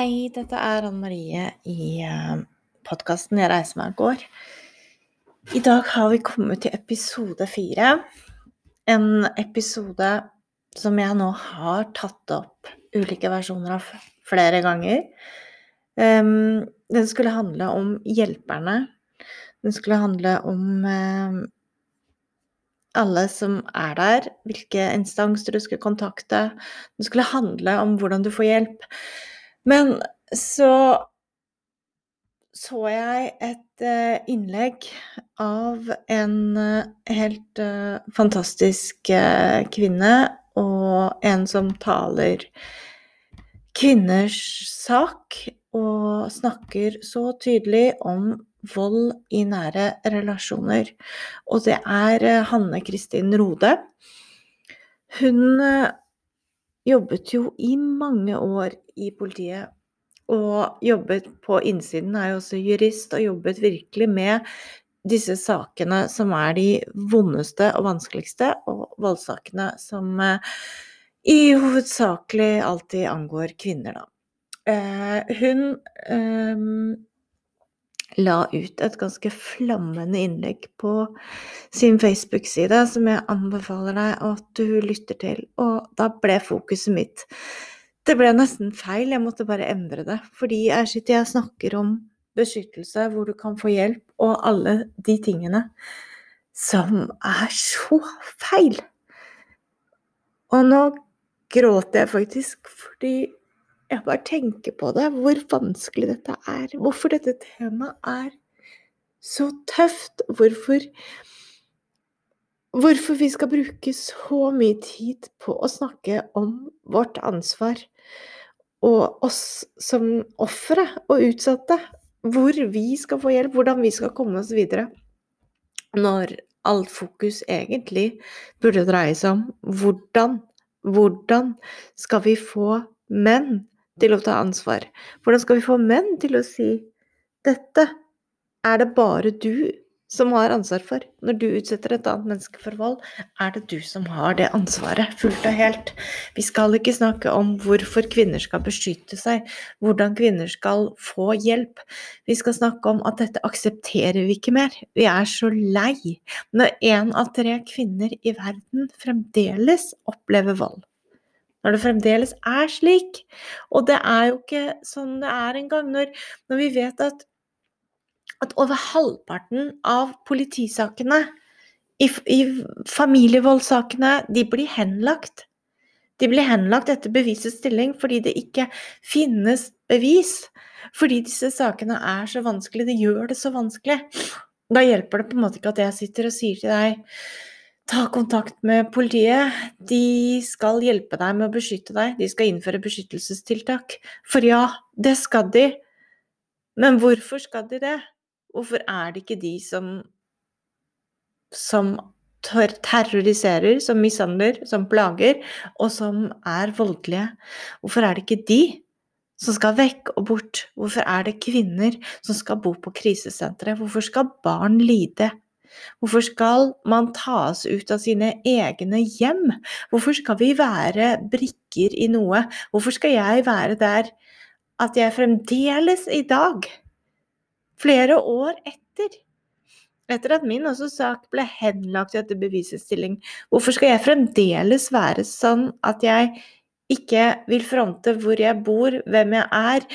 Hei, dette er Anne Marie i podkasten 'Jeg reiser meg og går'. I dag har vi kommet til episode fire. En episode som jeg nå har tatt opp ulike versjoner av flere ganger. Um, den skulle handle om hjelperne. Den skulle handle om um, alle som er der, hvilke instanser du skulle kontakte. Den skulle handle om hvordan du får hjelp. Men så så jeg et uh, innlegg av en uh, helt uh, fantastisk kvinne, og en som taler kvinners sak, og snakker så tydelig om vold i nære relasjoner. Og det er Hanne Kristin Rode. Hun jobbet jo i mange år i politiet og jobbet på innsiden, er jo også jurist, og jobbet virkelig med disse sakene som er de vondeste og vanskeligste, og voldssakene som i hovedsakelig alltid angår kvinner, da. Hun um, la ut et ganske flammende innlegg på sin Facebook-side, som jeg anbefaler deg at du lytter til, og da ble fokuset mitt det ble nesten feil, jeg måtte bare endre det. Fordi jeg sitter og snakker om beskyttelse, hvor du kan få hjelp, og alle de tingene som er så feil. Og nå gråter jeg faktisk fordi jeg bare tenker på det, hvor vanskelig dette er. Hvorfor dette temaet er så tøft. Hvorfor Hvorfor vi skal bruke så mye tid på å snakke om vårt ansvar og oss som ofre og utsatte. Hvor vi skal få hjelp, hvordan vi skal komme oss videre. Når alt fokus egentlig burde dreie seg om hvordan, hvordan skal vi få menn til å ta ansvar? Hvordan skal vi få menn til å si dette er det bare du som har ansvar for. Når du utsetter et annet menneske for vold, er det du som har det ansvaret, fullt og helt. Vi skal ikke snakke om hvorfor kvinner skal beskytte seg, hvordan kvinner skal få hjelp. Vi skal snakke om at dette aksepterer vi ikke mer. Vi er så lei når én av tre kvinner i verden fremdeles opplever vold. Når det fremdeles er slik. Og det er jo ikke sånn det er engang. Når, når vi vet at at over halvparten av politisakene, i, i familievoldssakene, de blir henlagt. De blir henlagt etter bevisets stilling fordi det ikke finnes bevis. Fordi disse sakene er så vanskelig, Det gjør det så vanskelig. Da hjelper det på en måte ikke at jeg sitter og sier til deg ta kontakt med politiet. De skal hjelpe deg med å beskytte deg. De skal innføre beskyttelsestiltak. For ja, det skal de. Men hvorfor skal de det? Hvorfor er det ikke de som som terroriserer, som mishandler, som plager, og som er voldelige? Hvorfor er det ikke de som skal vekk og bort? Hvorfor er det kvinner som skal bo på krisesentre? Hvorfor skal barn lide? Hvorfor skal man tas ut av sine egne hjem? Hvorfor skal vi være brikker i noe? Hvorfor skal jeg være der at jeg fremdeles i dag flere år etter. Etter at min også sak ble henlagt etter bevisets stilling. Hvorfor skal jeg fremdeles være sånn at jeg ikke vil fronte hvor jeg bor, hvem jeg er,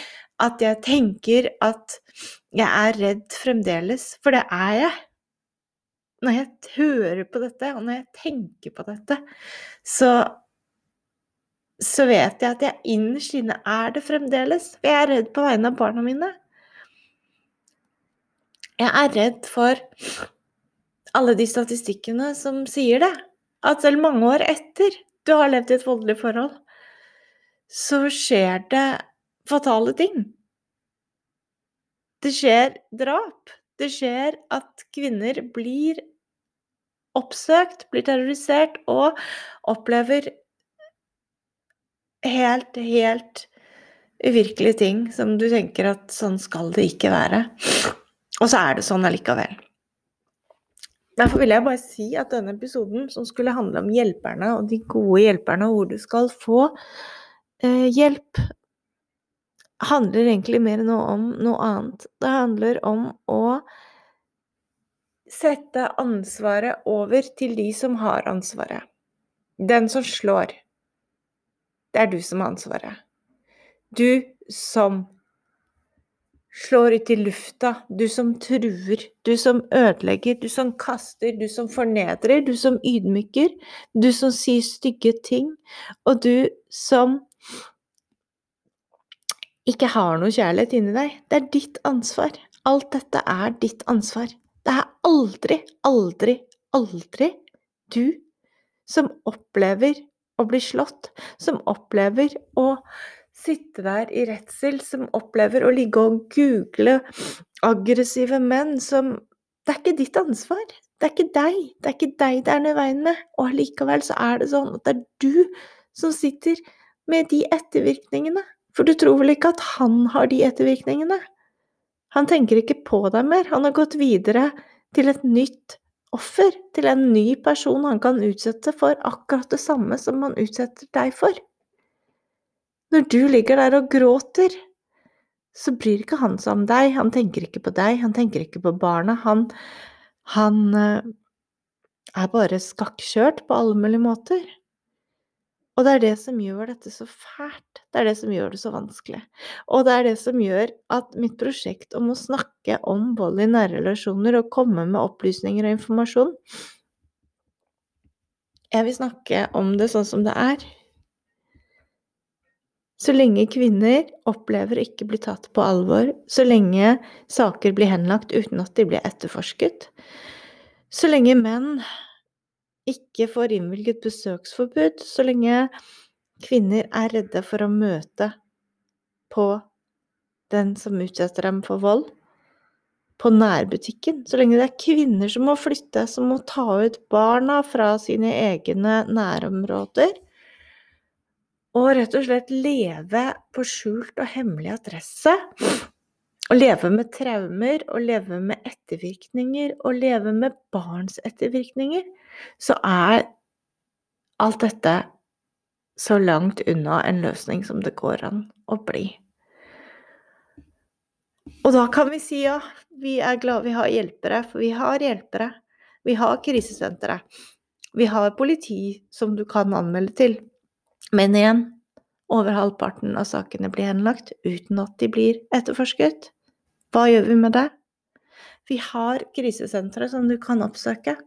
at jeg tenker at jeg er redd fremdeles, for det er jeg. Når jeg hører på dette, og når jeg tenker på dette, så så vet jeg at jeg innerst inne er det fremdeles. For jeg er redd på vegne av barna mine. Jeg er redd for alle de statistikkene som sier det. At selv mange år etter du har levd i et voldelig forhold, så skjer det fatale ting. Det skjer drap. Det skjer at kvinner blir oppsøkt, blir terrorisert og opplever helt, helt uvirkelige ting som du tenker at sånn skal det ikke være. Og så er det sånn allikevel. Derfor vil jeg bare si at denne episoden, som skulle handle om hjelperne og de gode hjelperne, og hvor du skal få eh, hjelp handler egentlig mer nå om noe annet. Det handler om å sette ansvaret over til de som har ansvaret. Den som slår. Det er du som har ansvaret. Du som slår ut i lufta, du som truer, du som ødelegger, du som kaster, du som fornedrer, du som ydmyker, du som sier stygge ting, og du som ikke har noe kjærlighet inni deg. Det er ditt ansvar. Alt dette er ditt ansvar. Det er aldri, aldri, aldri du som opplever å bli slått, som opplever å sitte der i redsel, som opplever å ligge og google aggressive menn som Det er ikke ditt ansvar. Det er ikke deg. Det er ikke deg det er noe i veien med. Og allikevel så er det sånn at det er du som sitter med de ettervirkningene. For du tror vel ikke at han har de ettervirkningene? Han tenker ikke på deg mer. Han har gått videre til et nytt offer, til en ny person han kan utsette for akkurat det samme som han utsetter deg for. Når du ligger der og gråter, så bryr ikke han seg om deg, han tenker ikke på deg, han tenker ikke på barna, han, han eh, er bare skakkjørt på alle mulige måter. Og det er det som gjør dette så fælt. Det er det som gjør det så vanskelig. Og det er det som gjør at mitt prosjekt om å snakke om vold i nære relasjoner og komme med opplysninger og informasjon Jeg vil snakke om det sånn som det er. Så lenge kvinner opplever å ikke bli tatt på alvor, så lenge saker blir henlagt uten at de blir etterforsket, så lenge menn ikke får innvilget besøksforbud, så lenge kvinner er redde for å møte på den som utsetter dem for vold, på nærbutikken, så lenge det er kvinner som må flytte, som må ta ut barna fra sine egne nærområder, og rett og slett leve på skjult og hemmelig adresse. Å leve med traumer, å leve med ettervirkninger, å leve med barns ettervirkninger, så er alt dette så langt unna en løsning som det går an å bli. Og da kan vi si ja, vi er glade vi har hjelpere, for vi har hjelpere. Vi har krisesentre. Vi har politi som du kan anmelde til. Men igjen, over halvparten av sakene blir henlagt uten at de blir etterforsket. Hva gjør vi med det? Vi har krisesentre som du kan oppsøke.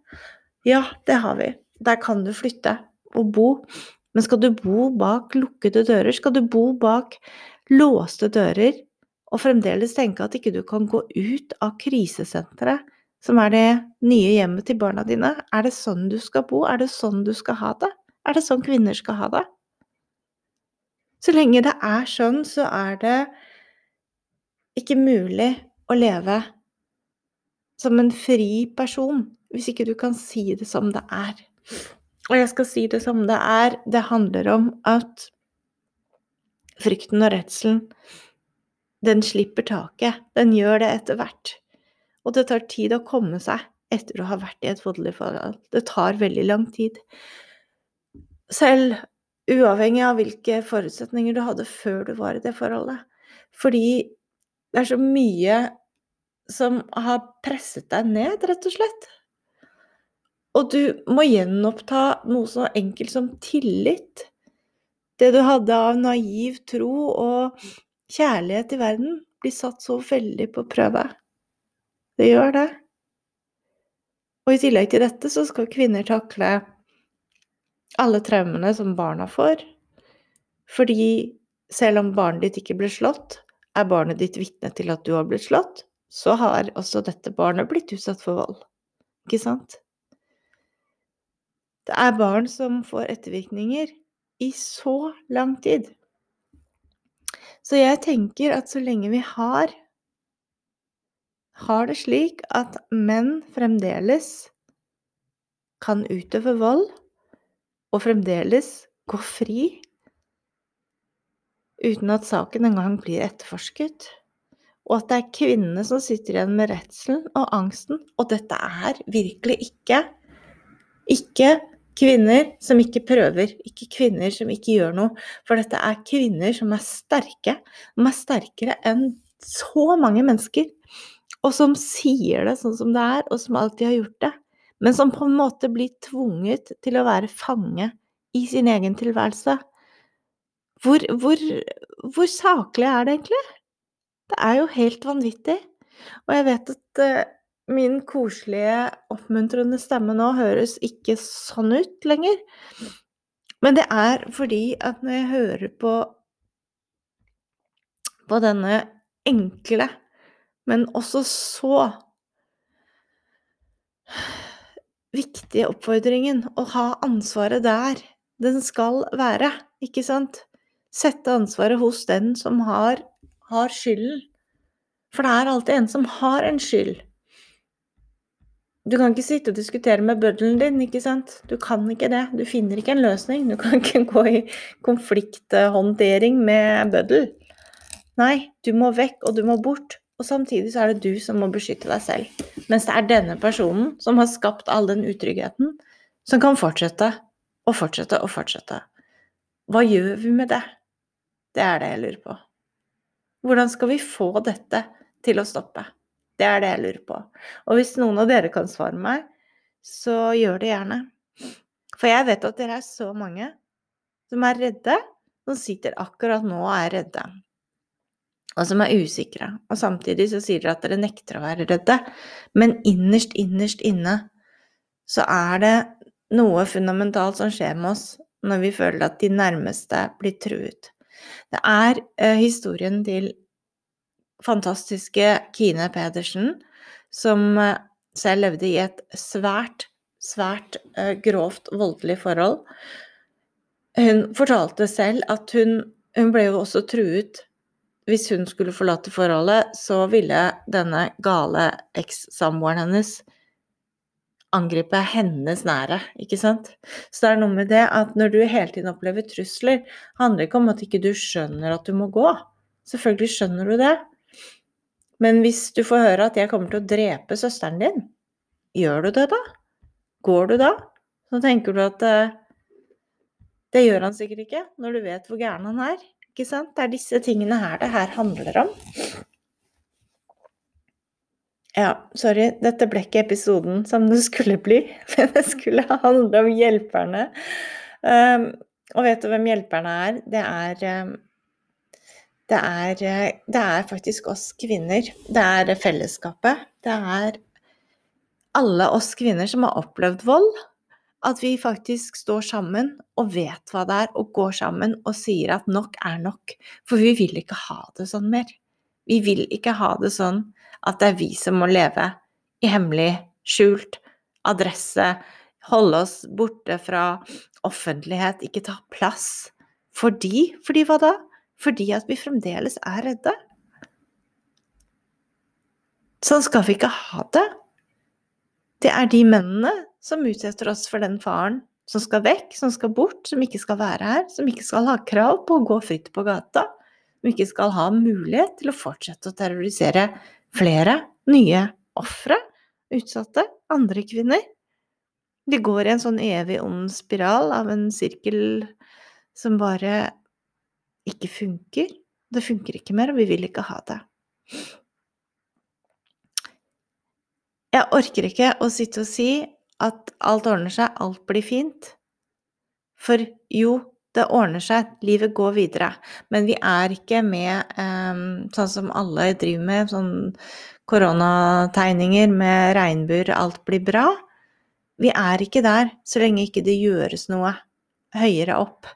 Ja, det har vi. Der kan du flytte og bo. Men skal du bo bak lukkede dører, skal du bo bak låste dører og fremdeles tenke at ikke du kan gå ut av krisesenteret, som er det nye hjemmet til barna dine, er det sånn du skal bo? Er det sånn du skal ha det? Er det sånn kvinner skal ha det? Så lenge det er sånn, så er det ikke mulig å leve som en fri person hvis ikke du kan si det som det er. Og jeg skal si det som det er. Det handler om at frykten og redselen, den slipper taket. Den gjør det etter hvert. Og det tar tid å komme seg etter å ha vært i et voldelig forhold. Det tar veldig lang tid. Selv Uavhengig av hvilke forutsetninger du hadde før du var i det forholdet. Fordi det er så mye som har presset deg ned, rett og slett. Og du må gjenoppta noe så enkelt som tillit. Det du hadde av naiv tro og kjærlighet i verden, blir satt så veldig på prøve. Det gjør det. Og i tillegg til dette så skal kvinner takle alle traumene som barna får. Fordi selv om barnet ditt ikke ble slått, er barnet ditt vitne til at du har blitt slått, så har også dette barnet blitt utsatt for vold. Ikke sant? Det er barn som får ettervirkninger i så lang tid. Så jeg tenker at så lenge vi har har det slik at menn fremdeles kan utøve vold, og fremdeles gå fri uten at saken engang blir etterforsket. Og at det er kvinnene som sitter igjen med redselen og angsten. Og dette er virkelig ikke ikke Kvinner som ikke prøver, ikke kvinner som ikke gjør noe. For dette er kvinner som er sterke. De er sterkere enn så mange mennesker. Og som sier det sånn som det er, og som alltid har gjort det. Men som på en måte blir tvunget til å være fange i sin egen tilværelse. Hvor, hvor, hvor saklig er det egentlig? Det er jo helt vanvittig. Og jeg vet at uh, min koselige, oppmuntrende stemme nå høres ikke sånn ut lenger. Men det er fordi at når jeg hører på på denne enkle, men også så viktige oppfordringen å ha ansvaret der den skal være, ikke sant? Sette ansvaret hos den som har, har skylden. For det er alltid en som har en skyld. Du kan ikke sitte og diskutere med bøddelen din, ikke sant? Du kan ikke det. Du finner ikke en løsning. Du kan ikke gå i konflikthåndtering med bøddel. Nei, du må vekk, og du må bort. Og samtidig så er det du som må beskytte deg selv. Mens det er denne personen som har skapt all den utryggheten, som kan fortsette og fortsette og fortsette. Hva gjør vi med det? Det er det jeg lurer på. Hvordan skal vi få dette til å stoppe? Det er det jeg lurer på. Og hvis noen av dere kan svare meg, så gjør det gjerne. For jeg vet at dere er så mange som er redde, som sitter akkurat nå og er redde. Og som er usikre. Og samtidig så sier dere at dere nekter å være redde. Men innerst, innerst inne så er det noe fundamentalt som skjer med oss når vi føler at de nærmeste blir truet. Det er eh, historien til fantastiske Kine Pedersen, som eh, selv levde i et svært, svært eh, grovt voldelig forhold. Hun fortalte selv at hun, hun ble jo også truet hvis hun skulle forlate forholdet, så ville denne gale eks-samboeren hennes angripe hennes nære, ikke sant? Så det er noe med det at når du hele tiden opplever trusler, handler det ikke om at ikke du skjønner at du må gå. Selvfølgelig skjønner du det. Men hvis du får høre at jeg kommer til å drepe søsteren din, gjør du det da? Går du da? Så tenker du at uh, det gjør han sikkert ikke, når du vet hvor gæren han er. Ikke sant? Det er disse tingene her det her handler om. Ja, sorry, dette ble ikke episoden som det skulle bli, men det skulle handle om hjelperne. Um, og vet du hvem hjelperne er? Det er um, det er, det er faktisk oss kvinner. Det er fellesskapet. Det er alle oss kvinner som har opplevd vold. At vi faktisk står sammen og vet hva det er, og går sammen og sier at nok er nok. For vi vil ikke ha det sånn mer. Vi vil ikke ha det sånn at det er vi som må leve i hemmelig, skjult adresse, holde oss borte fra offentlighet, ikke ta plass. Fordi Fordi hva da? Fordi at vi fremdeles er redde. Sånn skal vi ikke ha det. Det er de mennene som utsetter oss for den faren som skal vekk, som skal bort, som ikke skal være her, som ikke skal ha krav på å gå fritt på gata, som ikke skal ha mulighet til å fortsette å terrorisere flere nye ofre, utsatte, andre kvinner. De går i en sånn evig ond spiral av en sirkel som bare ikke funker. Det funker ikke mer, og vi vil ikke ha det. Jeg orker ikke å sitte og si at alt ordner seg, alt blir fint. For jo, det ordner seg, livet går videre. Men vi er ikke med um, sånn som alle driver med, sånn koronategninger med regnbuer, alt blir bra. Vi er ikke der så lenge ikke det gjøres noe høyere opp.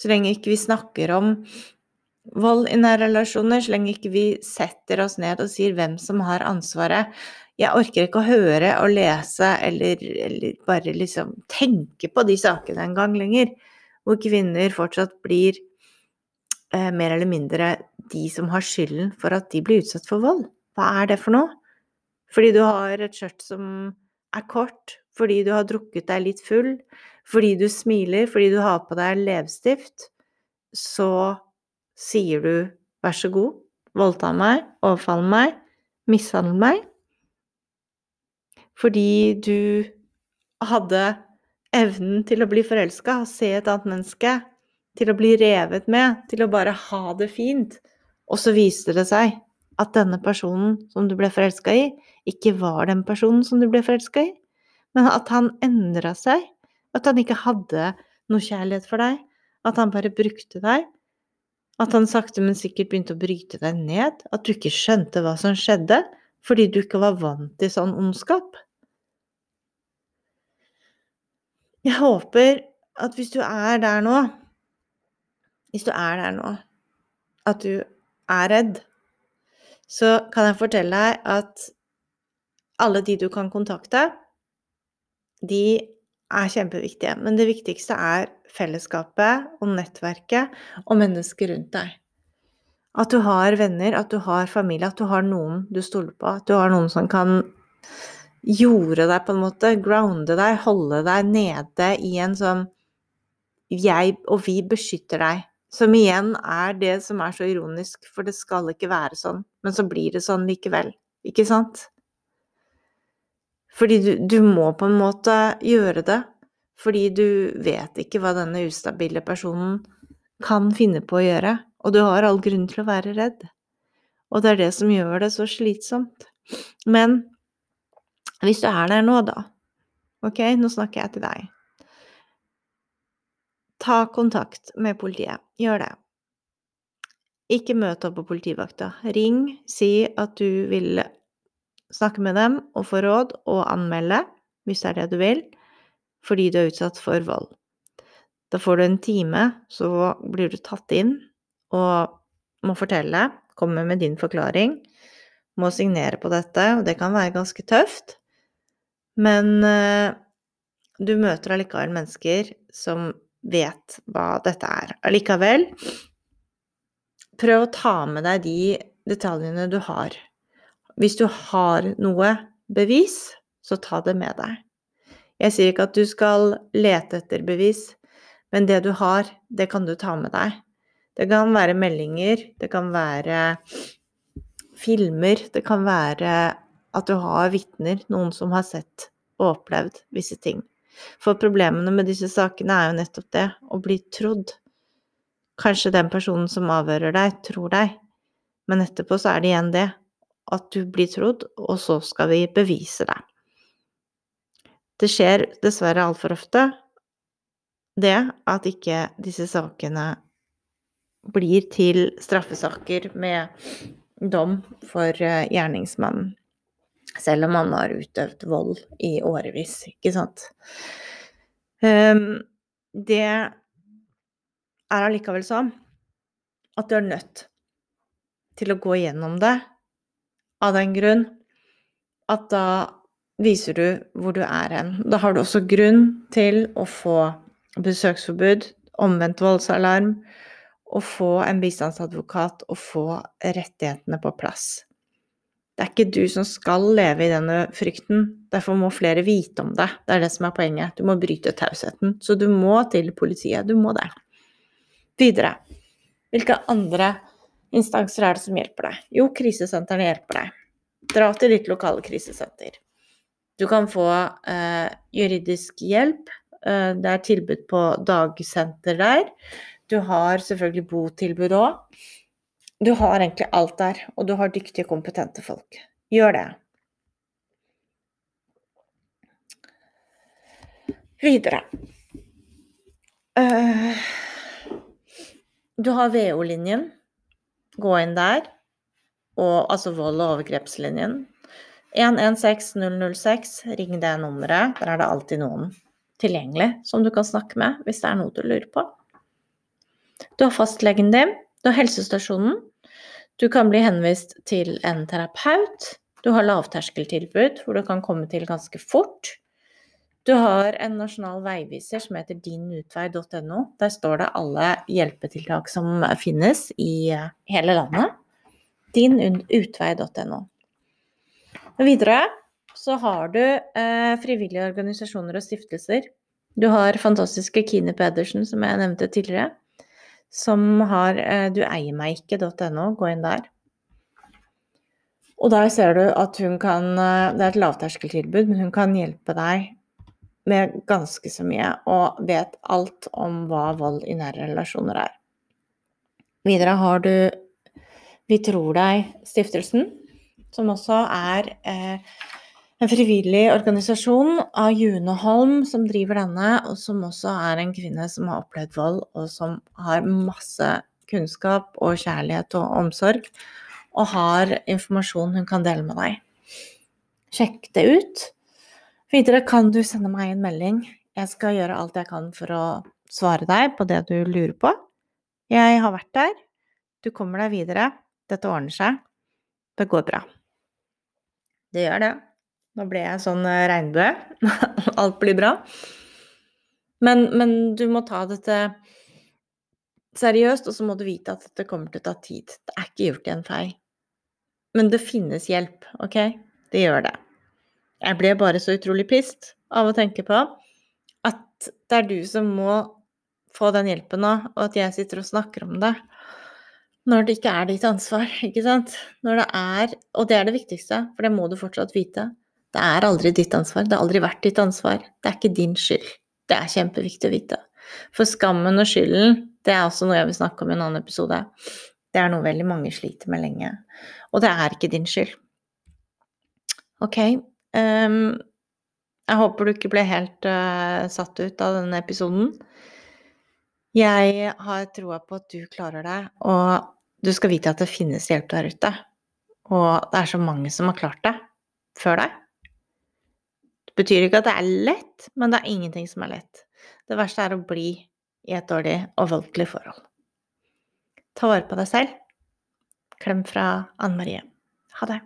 Så lenge ikke vi snakker om vold i nære relasjoner, så lenge ikke vi setter oss ned og sier hvem som har ansvaret. Jeg orker ikke å høre og lese eller, eller bare liksom tenke på de sakene en gang lenger, hvor kvinner fortsatt blir eh, mer eller mindre de som har skylden for at de blir utsatt for vold. Hva er det for noe? Fordi du har et skjørt som er kort, fordi du har drukket deg litt full, fordi du smiler, fordi du har på deg leppestift, så sier du vær så god, voldta meg, overfall meg, mishandle meg, fordi du hadde evnen til å bli forelska, se et annet menneske, til å bli revet med, til å bare ha det fint. Og så viste det seg at denne personen som du ble forelska i, ikke var den personen som du ble forelska i, men at han endra seg, at han ikke hadde noe kjærlighet for deg, at han bare brukte deg, at han sakte, men sikkert begynte å bryte deg ned, at du ikke skjønte hva som skjedde, fordi du ikke var vant til sånn ondskap. Jeg håper at hvis du er der nå, hvis du er der nå, at du er redd, så kan jeg fortelle deg at alle de du kan kontakte, de er kjempeviktige. Men det viktigste er fellesskapet og nettverket og mennesker rundt deg. At du har venner, at du har familie, at du har noen du stoler på. At du har noen som kan jorde deg, på en måte. Grounde deg, holde deg nede i en sånn Jeg og vi beskytter deg. Som igjen er det som er så ironisk, for det skal ikke være sånn. Men så blir det sånn likevel. Ikke sant? Fordi du, du må på en måte gjøre det. Fordi du vet ikke hva denne ustabile personen kan finne på å gjøre. Og du har all grunn til å være redd. Og det er det som gjør det så slitsomt. Men hvis du er der nå, da Ok, nå snakker jeg til deg. Ta kontakt med politiet. Gjør det. Ikke møt opp på politivakta. Ring, si at du vil snakke med dem og få råd og anmelde, hvis det er det du vil, fordi du er utsatt for vold. Da får du en time, så blir du tatt inn og må fortelle, komme med din forklaring, må signere på dette, og det kan være ganske tøft. Men eh, du møter allikevel mennesker som vet hva dette er. Allikevel, prøv å ta med deg de detaljene du har. Hvis du har noe bevis, så ta det med deg. Jeg sier ikke at du skal lete etter bevis, men det du har, det kan du ta med deg. Det kan være meldinger, det kan være filmer, det kan være at du har vitner, noen som har sett og opplevd visse ting. For problemene med disse sakene er jo nettopp det, å bli trodd. Kanskje den personen som avhører deg, tror deg, men etterpå så er det igjen det, at du blir trodd, og så skal vi bevise deg. Det skjer dessverre altfor ofte, det at ikke disse sakene blir til straffesaker med dom for eh, gjerningsmannen. Selv om man har utøvd vold i årevis, ikke sant. Um, det er allikevel sånn at du er nødt til å gå igjennom det av den grunn at da viser du hvor du er hen. Da har du også grunn til å få besøksforbud, omvendt voldsalarm, å få en bistandsadvokat og få rettighetene på plass. Det er ikke du som skal leve i denne frykten, derfor må flere vite om det. Det er det som er poenget. Du må bryte tausheten. Så du må til politiet. Du må det. Videre. Hvilke andre instanser er det som hjelper deg? Jo, krisesentrene hjelper deg. Dra til ditt lokale krisesenter. Du kan få eh, juridisk hjelp. Eh, det er tilbud på dagsenter der. Du har selvfølgelig botilbud òg. Du har egentlig alt der, og du har dyktige, kompetente folk. Gjør det. Videre. Uh, du har VO-linjen. Gå inn der. Og, altså vold- og overgrepslinjen. 116006, ring det nummeret. Der er det alltid noen tilgjengelig som du kan snakke med hvis det er noe du lurer på. Du har fastlegen din. Du har helsestasjonen. Du kan bli henvist til en terapeut. Du har lavterskeltilbud hvor du kan komme til ganske fort. Du har en nasjonal veiviser som heter dinutvei.no. Der står det alle hjelpetiltak som finnes i hele landet. Dinutvei.no. Videre så har du eh, frivillige organisasjoner og stiftelser. Du har fantastiske Kine Pedersen, som jeg nevnte tidligere som har eh, dueiermeg.no. Gå inn der. Og der ser du at hun kan eh, Det er et lavterskeltilbud, men hun kan hjelpe deg med ganske så mye og vet alt om hva vold i nære relasjoner er. Videre har du Vi tror deg-stiftelsen, som også er eh, en frivillig organisasjon av June Holm som driver denne, og som også er en kvinne som har opplevd vold, og som har masse kunnskap og kjærlighet og omsorg, og har informasjon hun kan dele med deg. Sjekk det ut. Videre kan du sende meg en melding. Jeg skal gjøre alt jeg kan for å svare deg på det du lurer på. Jeg har vært der. Du kommer deg videre. Dette ordner seg. Det går bra. Det gjør det. Nå ble jeg sånn eh, regnbue. Alt blir bra. Men, men, du må ta dette seriøst, og så må du vite at dette kommer til å ta tid. Det er ikke gjort i en fei. Men det finnes hjelp, OK? Det gjør det. Jeg ble bare så utrolig pissed av å tenke på at det er du som må få den hjelpen nå, og at jeg sitter og snakker om det når det ikke er ditt ansvar, ikke sant? Når det er Og det er det viktigste, for det må du fortsatt vite. Det er aldri ditt ansvar. Det har aldri vært ditt ansvar. Det er ikke din skyld. Det er kjempeviktig å vite. For skammen og skylden, det er også noe jeg vil snakke om i en annen episode. Det er noe veldig mange sliter med lenge. Og det er ikke din skyld. Ok. Um, jeg håper du ikke ble helt uh, satt ut av denne episoden. Jeg har troa på at du klarer det, og du skal vite at det finnes hjelp der ute. Og det er så mange som har klart det før deg. Betyr ikke at det er lett, men det er ingenting som er lett. Det verste er å bli i et dårlig og voldelig forhold. Ta vare på deg selv. Klem fra Anne Marie. Ha det.